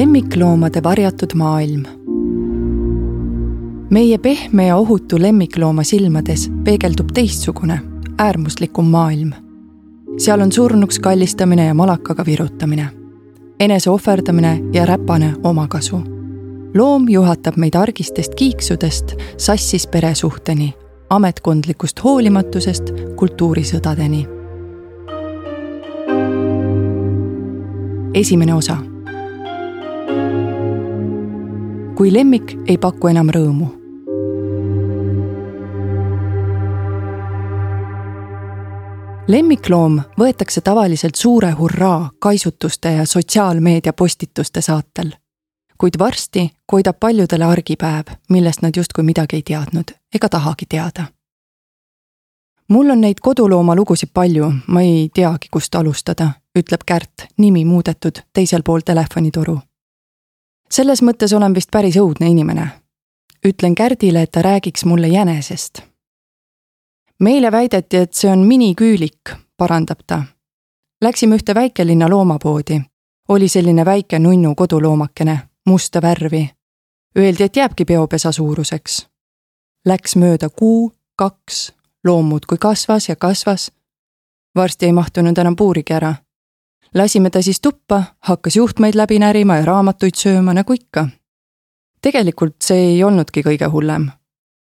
lemmikloomade varjatud maailm. meie pehme ja ohutu lemmiklooma silmades peegeldub teistsugune, äärmuslikum maailm. seal on surnuks kallistamine ja malakaga virutamine, enese ohverdamine ja räpane omakasu. loom juhatab meid argistest kiiksudest sassis peresuhteni, ametkondlikust hoolimatusest kultuurisõdadeni. esimene osa kui lemmik ei paku enam rõõmu. lemmikloom võetakse tavaliselt suure hurraa, kaisutuste ja sotsiaalmeedia postituste saatel. kuid varsti koidab paljudele argipäev, millest nad justkui midagi ei teadnud ega tahagi teada. mul on neid kodulooma lugusid palju, ma ei teagi, kust alustada, ütleb Kärt, nimi muudetud, teisel pool telefonitoru selles mõttes olen vist päris õudne inimene. ütlen Kärdile, et ta räägiks mulle jänesest. meile väideti, et see on miniküülik, parandab ta. Läksime ühte väikelinna loomapoodi. oli selline väike nunnu koduloomakene, musta värvi. Öeldi, et jääbki peopesa suuruseks. Läks mööda kuu, kaks, loom muudkui kasvas ja kasvas. varsti ei mahtunud enam puurigi ära lasime ta siis tuppa, hakkas juhtmeid läbi närima ja raamatuid sööma nagu ikka. tegelikult see ei olnudki kõige hullem.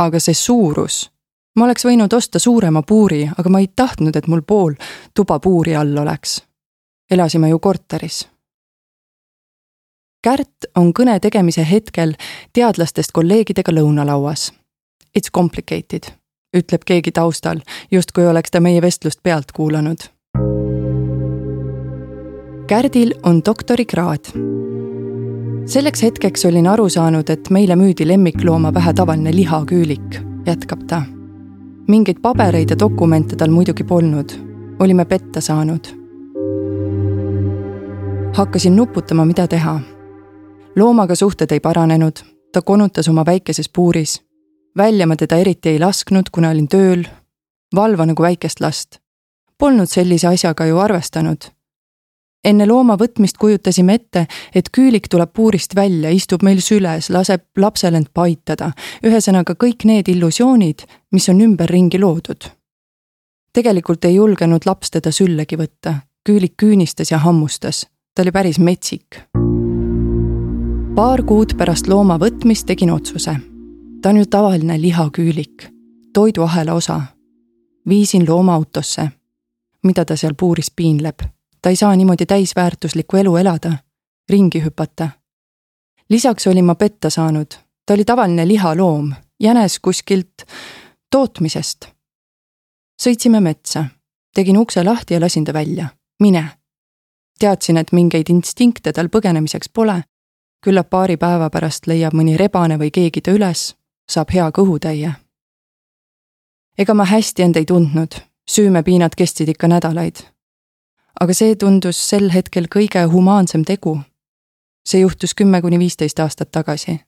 aga see suurus. ma oleks võinud osta suurema puuri, aga ma ei tahtnud, et mul pool tuba puuri all oleks. elasime ju korteris. Kärt on kõne tegemise hetkel teadlastest kolleegidega lõunalauas. It's complicated, ütleb keegi taustal, justkui oleks ta meie vestlust pealt kuulanud Kärdil on doktorikraad. selleks hetkeks olin aru saanud, et meile müüdi lemmiklooma pähe tavaline lihaküülik, jätkab ta. mingeid pabereid ja dokumente tal muidugi polnud, olime petta saanud. hakkasin nuputama, mida teha. loomaga suhted ei paranenud, ta konutas oma väikeses puuris. välja ma teda eriti ei lasknud, kuna olin tööl. valva nagu väikest last. Polnud sellise asjaga ju arvestanud enne looma võtmist kujutasime ette, et küülik tuleb puurist välja, istub meil süles, laseb lapsel end paitada. ühesõnaga kõik need illusioonid, mis on ümberringi loodud. tegelikult ei julgenud laps teda süllegi võtta, küülik küünistas ja hammustas, ta oli päris metsik. paar kuud pärast looma võtmist tegin otsuse. ta on ju tavaline lihaküülik, toiduahela osa. viisin looma autosse. mida ta seal puuris piinleb ta ei saa niimoodi täisväärtuslikku elu elada, ringi hüpata. lisaks olin ma petta saanud, ta oli tavaline lihaloom, jänes kuskilt tootmisest. sõitsime metsa, tegin ukse lahti ja lasin ta välja, mine. teadsin, et mingeid instinkte tal põgenemiseks pole. küllap paari päeva pärast leiab mõni rebane või keegi ta üles, saab hea kõhutäie. ega ma hästi end ei tundnud, süümepiinad kestsid ikka nädalaid aga see tundus sel hetkel kõige humaansem tegu. see juhtus kümme kuni viisteist aastat tagasi.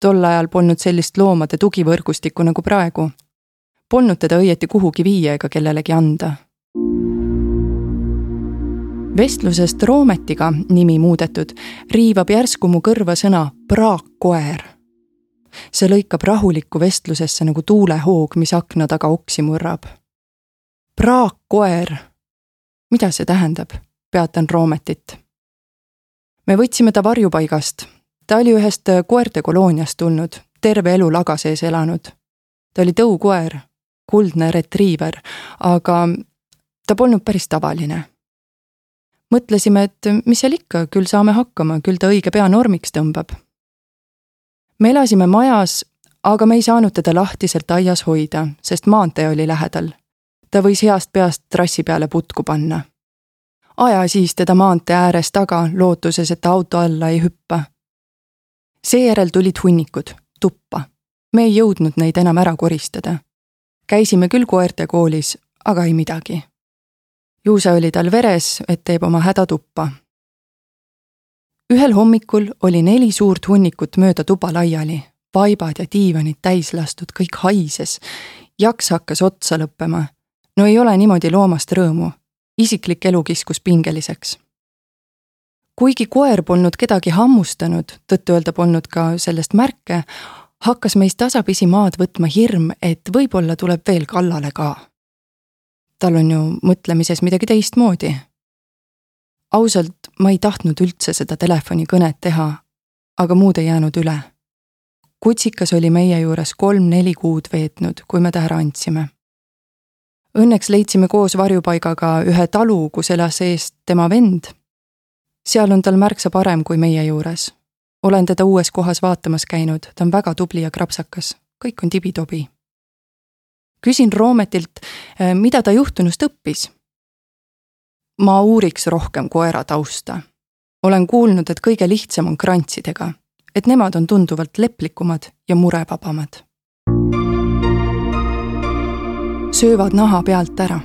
tol ajal polnud sellist loomade tugivõrgustikku nagu praegu. Polnud teda õieti kuhugi viia ega kellelegi anda. vestlusest Roometiga, nimi muudetud, riivab järsku mu kõrva sõna praakkoer. see lõikab rahulikku vestlusesse nagu tuulehoog, mis akna taga oksi murrab. praakkoer mida see tähendab? peatan Roometit. me võtsime ta varjupaigast. ta oli ühest koerte kolooniast tulnud, terve elu laga sees elanud. ta oli tõukoer, kuldne retriiver, aga ta polnud päris tavaline. mõtlesime, et mis seal ikka, küll saame hakkama, küll ta õige pea normiks tõmbab. me elasime majas, aga me ei saanud teda lahtiselt aias hoida, sest maantee oli lähedal ta võis heast peast trassi peale putku panna. aja siis teda maantee ääres taga, lootuses, et ta auto alla ei hüppa. seejärel tulid hunnikud, tuppa. me ei jõudnud neid enam ära koristada. käisime küll koertekoolis, aga ei midagi. ju see oli tal veres, et teeb oma häda tuppa. ühel hommikul oli neli suurt hunnikut mööda tuba laiali, vaibad ja diivanid täis lastud, kõik haises. jaks hakkas otsa lõppema no ei ole niimoodi loomast rõõmu. isiklik elu kiskus pingeliseks. kuigi koer polnud kedagi hammustanud, tõtt-öelda polnud ka sellest märke, hakkas meist tasapisi maad võtma hirm, et võib-olla tuleb veel kallale ka. tal on ju mõtlemises midagi teistmoodi. ausalt, ma ei tahtnud üldse seda telefonikõnet teha, aga muud ei jäänud üle. kutsikas oli meie juures kolm-neli kuud veetnud, kui me ta ära andsime. Õnneks leidsime koos varjupaigaga ühe talu, kus elas ees tema vend. seal on tal märksa parem kui meie juures olen teda uues kohas vaatamas käinud, ta on väga tubli ja krapsakas, kõik on tibi-tobi. küsin Roometilt, eh, mida ta juhtunust õppis. ma uuriks rohkem koera tausta. olen kuulnud, et kõige lihtsam on krantsidega, et nemad on tunduvalt leplikumad ja murevabamad. Söövad naha pealt ära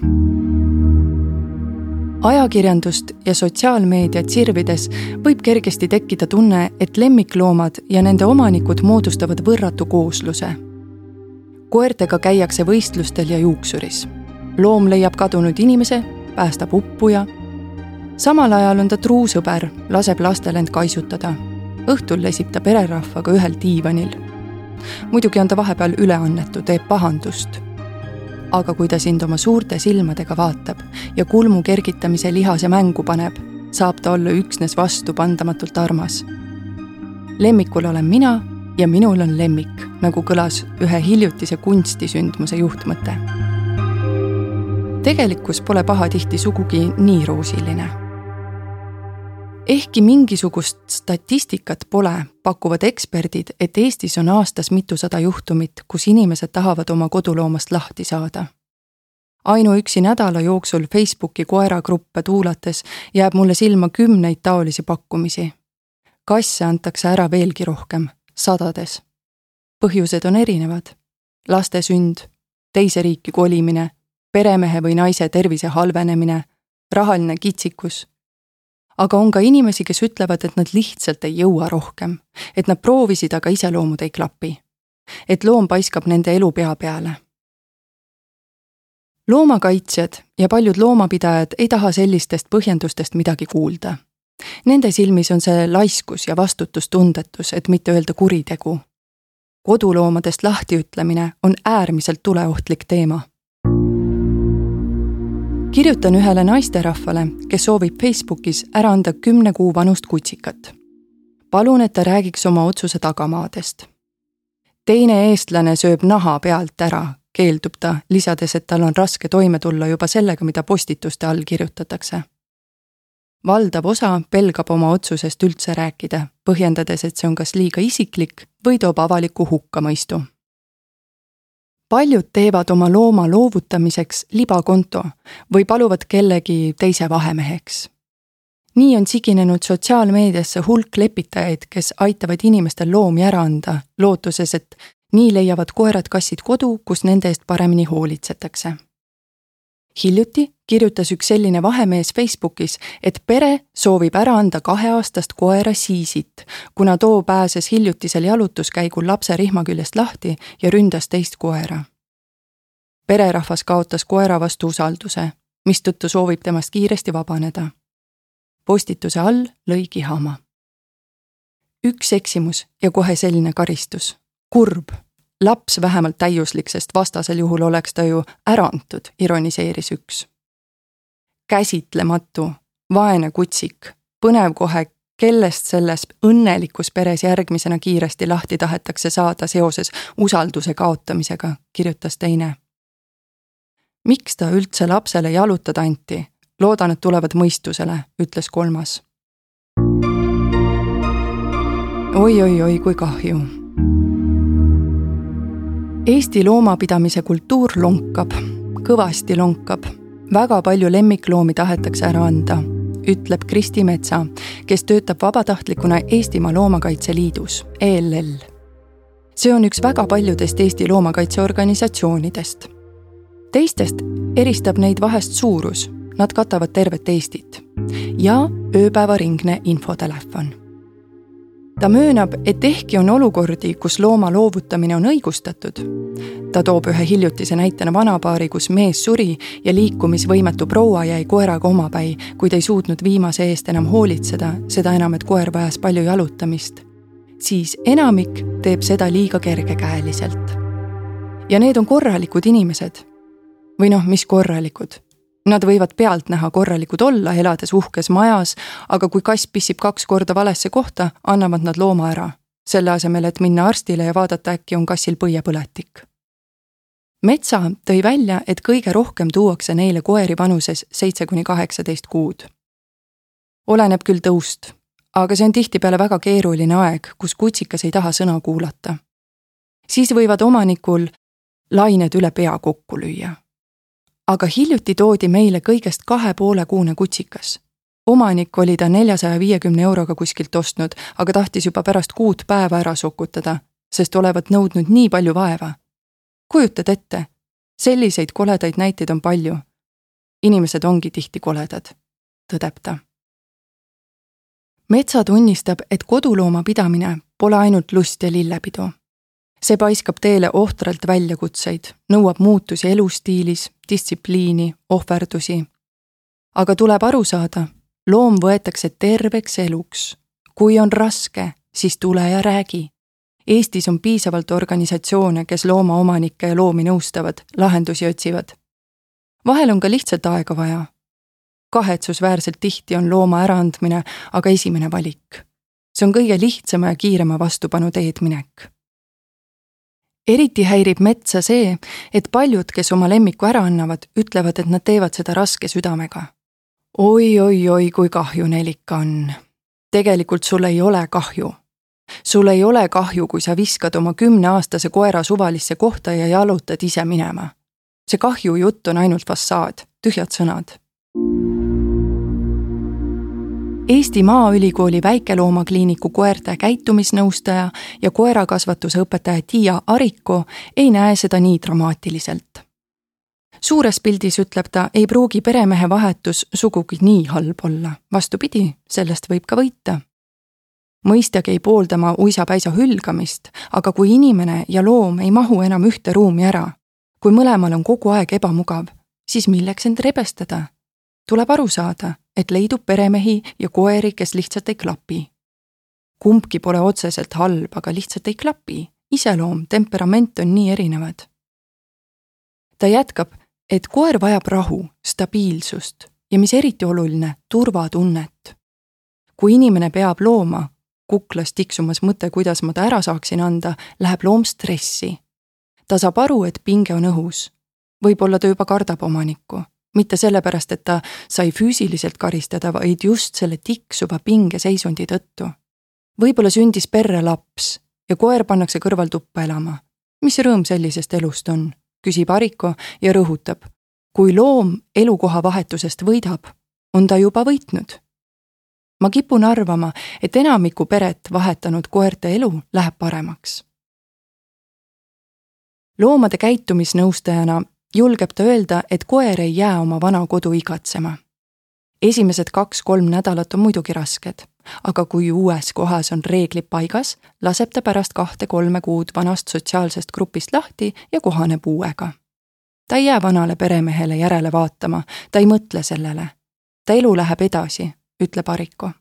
ajakirjandust ja sotsiaalmeediat sirvides võib kergesti tekkida tunne, et lemmikloomad ja nende omanikud moodustavad võrratu koosluse. koertega käiakse võistlustel ja juuksuris. loom leiab kadunud inimese, päästab uppuja. samal ajal on ta truu sõber, laseb lastel end kaisutada. õhtul lesib ta pererahvaga ühel diivanil. muidugi on ta vahepeal üleannetu, teeb pahandust aga kui ta sind oma suurte silmadega vaatab ja kulmu kergitamise lihase mängu paneb, saab ta olla üksnes vastupandamatult armas. lemmikul olen mina ja minul on lemmik, nagu kõlas ühe hiljutise kunstisündmuse juhtmõte. tegelikkus pole pahatihti sugugi nii roosiline ehkki mingisugust statistikat pole, pakuvad eksperdid, et Eestis on aastas mitusada juhtumit, kus inimesed tahavad oma koduloomast lahti saada. ainuüksi nädala jooksul Facebooki koeragruppe tuulates jääb mulle silma kümneid taolisi pakkumisi. kasse antakse ära veelgi rohkem, sadades. põhjused on erinevad. laste sünd, teise riiki kolimine, peremehe või naise tervise halvenemine, rahaline kitsikus aga on ka inimesi, kes ütlevad, et nad lihtsalt ei jõua rohkem, et nad proovisid, aga iseloomud ei klapi. et loom paiskab nende elu pea peale. loomakaitsjad ja paljud loomapidajad ei taha sellistest põhjendustest midagi kuulda. Nende silmis on see laiskus ja vastutustundetus, et mitte öelda kuritegu. koduloomadest lahtiütlemine on äärmiselt tuleohtlik teema kirjutan ühele naisterahvale, kes soovib Facebookis ära anda kümne kuu vanust kutsikat. palun, et ta räägiks oma otsuse tagamaadest. teine eestlane sööb naha pealt ära, keeldub ta, lisades, et tal on raske toime tulla juba sellega, mida postituste all kirjutatakse. valdav osa pelgab oma otsusest üldse rääkida, põhjendades, et see on kas liiga isiklik või toob avaliku hukkamõistu paljud teevad oma looma loovutamiseks libakonto või paluvad kellegi teise vahemeheks. nii on siginenud sotsiaalmeediasse hulk lepitajaid, kes aitavad inimestel loomi ära anda, lootuses, et nii leiavad koerad-kassid kodu, kus nende eest paremini hoolitsetakse hiljuti kirjutas üks selline vahemees Facebookis, et pere soovib ära anda kaheaastast koera Siisit, kuna too pääses hiljutisel jalutuskäigul lapse rihma küljest lahti ja ründas teist koera. pererahvas kaotas koera vastu usalduse, mistõttu soovib temast kiiresti vabaneda. postituse all lõi kihama. üks eksimus ja kohe selline karistus. kurb laps vähemalt täiuslik, sest vastasel juhul oleks ta ju ära antud, ironiseeris üks. käsitlematu, vaene kutsik, põnev kohe, kellest selles õnnelikus peres järgmisena kiiresti lahti tahetakse saada seoses usalduse kaotamisega, kirjutas teine. miks ta üldse lapsele jalutada anti? loodan, et tulevad mõistusele, ütles kolmas. oi-oi-oi, kui kahju Eesti loomapidamise kultuur lonkab, kõvasti lonkab. väga palju lemmikloomi tahetakse ära anda, ütleb Kristi Metsa, kes töötab vabatahtlikuna Eestimaa Loomakaitse Liidus, ELL. see on üks väga paljudest Eesti loomakaitseorganisatsioonidest. teistest eristab neid vahest suurus, nad katavad tervet Eestit ja ööpäevaringne infotelefon ta möönab, et ehkki on olukordi, kus looma loovutamine on õigustatud, ta toob ühe hiljutise näitena vanapaari, kus mees suri ja liikumisvõimetu proua jäi koeraga omapäi, kuid ei suutnud viimase eest enam hoolitseda, seda enam, et koer vajas palju jalutamist. siis enamik teeb seda liiga kergekäeliselt. ja need on korralikud inimesed. või noh, mis korralikud Nad võivad pealtnäha korralikud olla, elades uhkes majas, aga kui kass pissib kaks korda valesse kohta, annavad nad looma ära, selle asemel, et minna arstile ja vaadata, äkki on kassil põiepõletik. metsa tõi välja, et kõige rohkem tuuakse neile koeri vanuses seitse kuni kaheksateist kuud. oleneb küll tõust, aga see on tihtipeale väga keeruline aeg, kus kutsikas ei taha sõna kuulata. siis võivad omanikul lained üle pea kokku lüüa aga hiljuti toodi meile kõigest kahe poole kuune kutsikas. omanik oli ta neljasaja viiekümne euroga kuskilt ostnud, aga tahtis juba pärast kuut päeva ära sokutada, sest olevat nõudnud nii palju vaeva. kujutad ette, selliseid koledaid näiteid on palju. inimesed ongi tihti koledad, tõdeb ta. metsa tunnistab, et kodulooma pidamine pole ainult lust ja lillepidu see paiskab teele ohtralt väljakutseid, nõuab muutusi elustiilis, distsipliini, ohverdusi. aga tuleb aru saada, loom võetakse terveks eluks. kui on raske, siis tule ja räägi. Eestis on piisavalt organisatsioone, kes loomaomanikke ja loomi nõustavad, lahendusi otsivad. vahel on ka lihtsalt aega vaja. kahetsusväärselt tihti on looma äraandmine aga esimene valik. see on kõige lihtsama ja kiirema vastupanu teed minek eriti häirib metsa see, et paljud, kes oma lemmiku ära annavad, ütlevad, et nad teevad seda raske südamega oi, oi-oi-oi, kui kahju neil ikka on. tegelikult sul ei ole kahju. sul ei ole kahju, kui sa viskad oma kümneaastase koera suvalisse kohta ja jalutad ise minema. see kahju jutt on ainult fassaad, tühjad sõnad Eesti Maaülikooli väikeloomakliiniku koerte käitumisnõustaja ja koerakasvatuse õpetaja Tiia Ariko ei näe seda nii dramaatiliselt. suures pildis, ütleb ta, ei pruugi peremehe vahetus sugugi nii halb olla, vastupidi, sellest võib ka võita. mõistagi ei poolda ma uisapäisa hülgamist, aga kui inimene ja loom ei mahu enam ühte ruumi ära, kui mõlemal on kogu aeg ebamugav, siis milleks end rebestada? tuleb aru saada et leidub peremehi ja koeri, kes lihtsalt ei klapi. kumbki pole otseselt halb, aga lihtsalt ei klapi. iseloom, temperament on nii erinevad. ta jätkab, et koer vajab rahu, stabiilsust ja mis eriti oluline, turvatunnet. kui inimene peab looma, kuklas tiksumas mõte, kuidas ma ta ära saaksin anda, läheb loom stressi. ta saab aru, et pinge on õhus. võib-olla ta juba kardab omanikku mitte sellepärast, et ta sai füüsiliselt karistada, vaid just selle tiksuva pingeseisundi tõttu. võib-olla sündis perre laps ja koer pannakse kõrvaltuppa elama. mis rõõm sellisest elust on, küsib Ariko ja rõhutab. kui loom elukoha vahetusest võidab, on ta juba võitnud. ma kipun arvama, et enamiku peret vahetanud koerte elu läheb paremaks loomade käitumisnõustajana julgeb ta öelda, et koer ei jää oma vana kodu igatsema. esimesed kaks-kolm nädalat on muidugi rasked, aga kui uues kohas on reeglid paigas, laseb ta pärast kahte-kolme kuud vanast sotsiaalsest grupist lahti ja kohaneb uuega. ta ei jää vanale peremehele järele vaatama, ta ei mõtle sellele. ta elu läheb edasi, ütleb Ariko.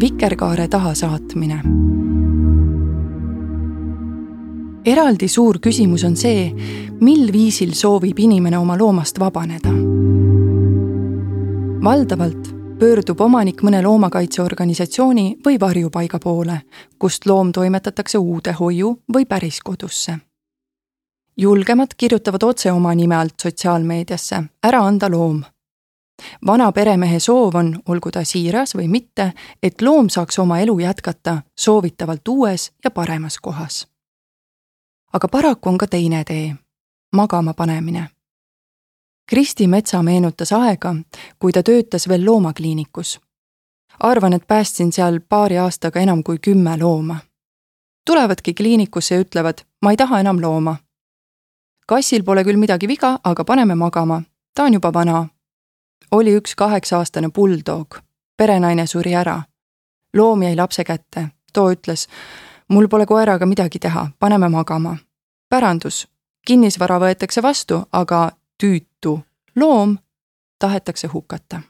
vikerkaare taha saatmine eraldi suur küsimus on see, mil viisil soovib inimene oma loomast vabaneda. valdavalt pöördub omanik mõne loomakaitseorganisatsiooni või varjupaiga poole, kust loom toimetatakse uude hoiu või päriskodusse. julgemad kirjutavad otse oma nime alt sotsiaalmeediasse, ära anda loom. vana peremehe soov on, olgu ta siiras või mitte, et loom saaks oma elu jätkata soovitavalt uues ja paremas kohas aga paraku on ka teine tee, magama panemine. Kristi Metsa meenutas aega, kui ta töötas veel loomakliinikus. arvan, et päästsin seal paari aastaga enam kui kümme looma. tulevadki kliinikusse ja ütlevad, ma ei taha enam looma. kassil pole küll midagi viga, aga paneme magama, ta on juba vana. oli üks kaheksa-aastane bulldog, perenaine suri ära. loom jäi lapse kätte, too ütles. Mul pole koeraga midagi teha, paneme magama. pärandus, kinnisvara võetakse vastu, aga tüütu loom tahetakse hukata.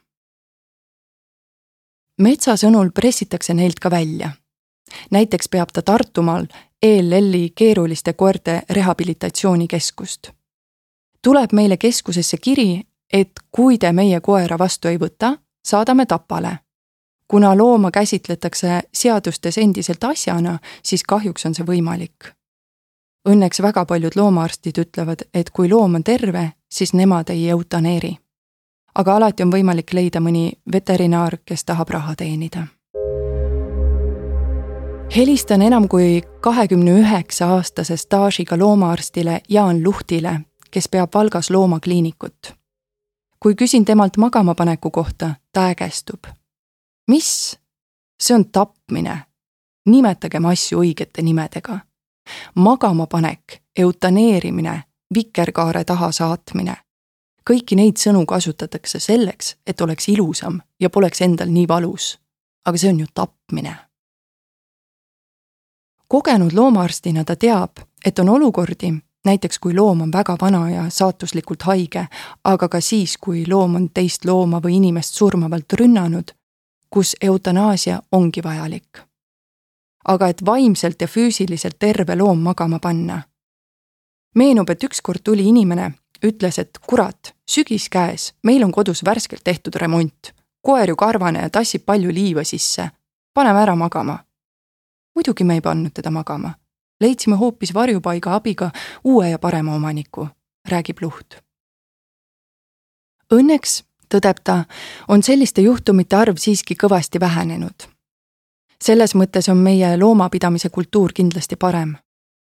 metsa sõnul pressitakse neilt ka välja. näiteks peab ta Tartumaal ELL-i keeruliste koerte rehabilitatsioonikeskust. tuleb meile keskusesse kiri, et kui te meie koera vastu ei võta, saadame Tapale. Kuna looma käsitletakse seadustes endiselt asjana, siis kahjuks on see võimalik. Õnneks väga paljud loomaarstid ütlevad, et kui loom on terve, siis nemad ei eutaneeri. aga alati on võimalik leida mõni veterinaar, kes tahab raha teenida helistan enam kui kahekümne üheksa aastase staažiga loomaarstile Jaan Luhtile, kes peab Valgas loomakliinikut. kui küsin temalt magamapaneku kohta, ta ägestub. Mis? see on tapmine. nimetagem asju õigete nimedega. magamapanek, eutaneerimine, vikerkaare taha saatmine. kõiki neid sõnu kasutatakse selleks, et oleks ilusam ja poleks endal nii valus. aga see on ju tapmine kogenud loomaarstina ta teab, et on olukordi, näiteks kui loom on väga vana ja saatuslikult haige, aga ka siis, kui loom on teist looma või inimest surmavalt rünnanud, kus eutanaasia ongi vajalik. aga et vaimselt ja füüsiliselt terve loom magama panna. meenub, et ükskord tuli inimene, ütles, et kurat, sügis käes, meil on kodus värskelt tehtud remont. koer ju karvane ja tassib palju liiva sisse. paneme ära magama muidugi me ei pannud teda magama. leidsime hoopis varjupaiga abiga uue ja parema omaniku, räägib Luht. Õnneks, tõdeb ta, on selliste juhtumite arv siiski kõvasti vähenenud. selles mõttes on meie loomapidamise kultuur kindlasti parem.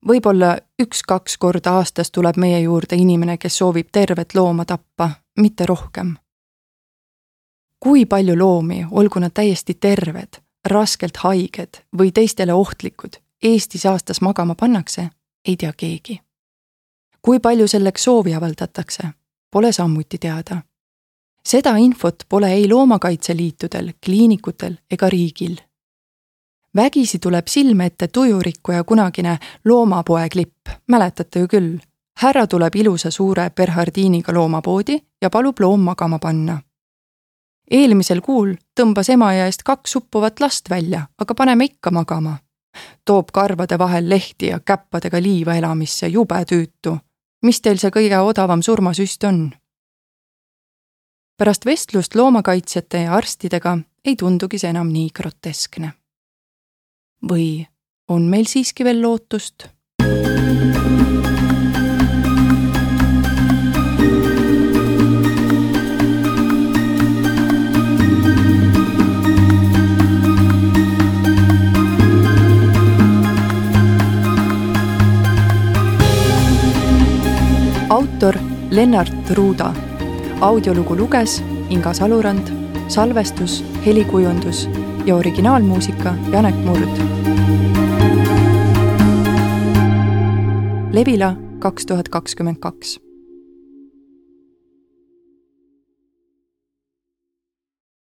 võib-olla üks-kaks korda aastas tuleb meie juurde inimene, kes soovib tervet looma tappa, mitte rohkem kui palju loomi, olgu nad täiesti terved, raskelt haiged või teistele ohtlikud Eestis aastas magama pannakse, ei tea keegi. kui palju selleks soovi avaldatakse, pole samuti teada. Seda infot pole ei loomakaitseliitudel, kliinikutel ega riigil. vägisi tuleb silme ette tujurikkuja kunagine loomapoe klipp, mäletate ju küll? härra tuleb ilusa suure Bernhardiiniga loomapoodi ja palub loom magama panna eelmisel kuul tõmbas Emajõe eest kaks uppuvat last välja, aga paneme ikka magama. toob karvade vahel lehti ja käppadega liiva elamisse, jube tüütu. mis teil see kõige odavam surmasüst on? Pärast vestlust loomakaitsjate ja arstidega ei tundugi see enam nii groteskne. või on meil siiski veel lootust? autor Lennart Ruuda. Audiolugu luges Inga Salurand, salvestus, helikujundus ja originaalmuusika Janek Murd. Levila kaks tuhat kakskümmend kaks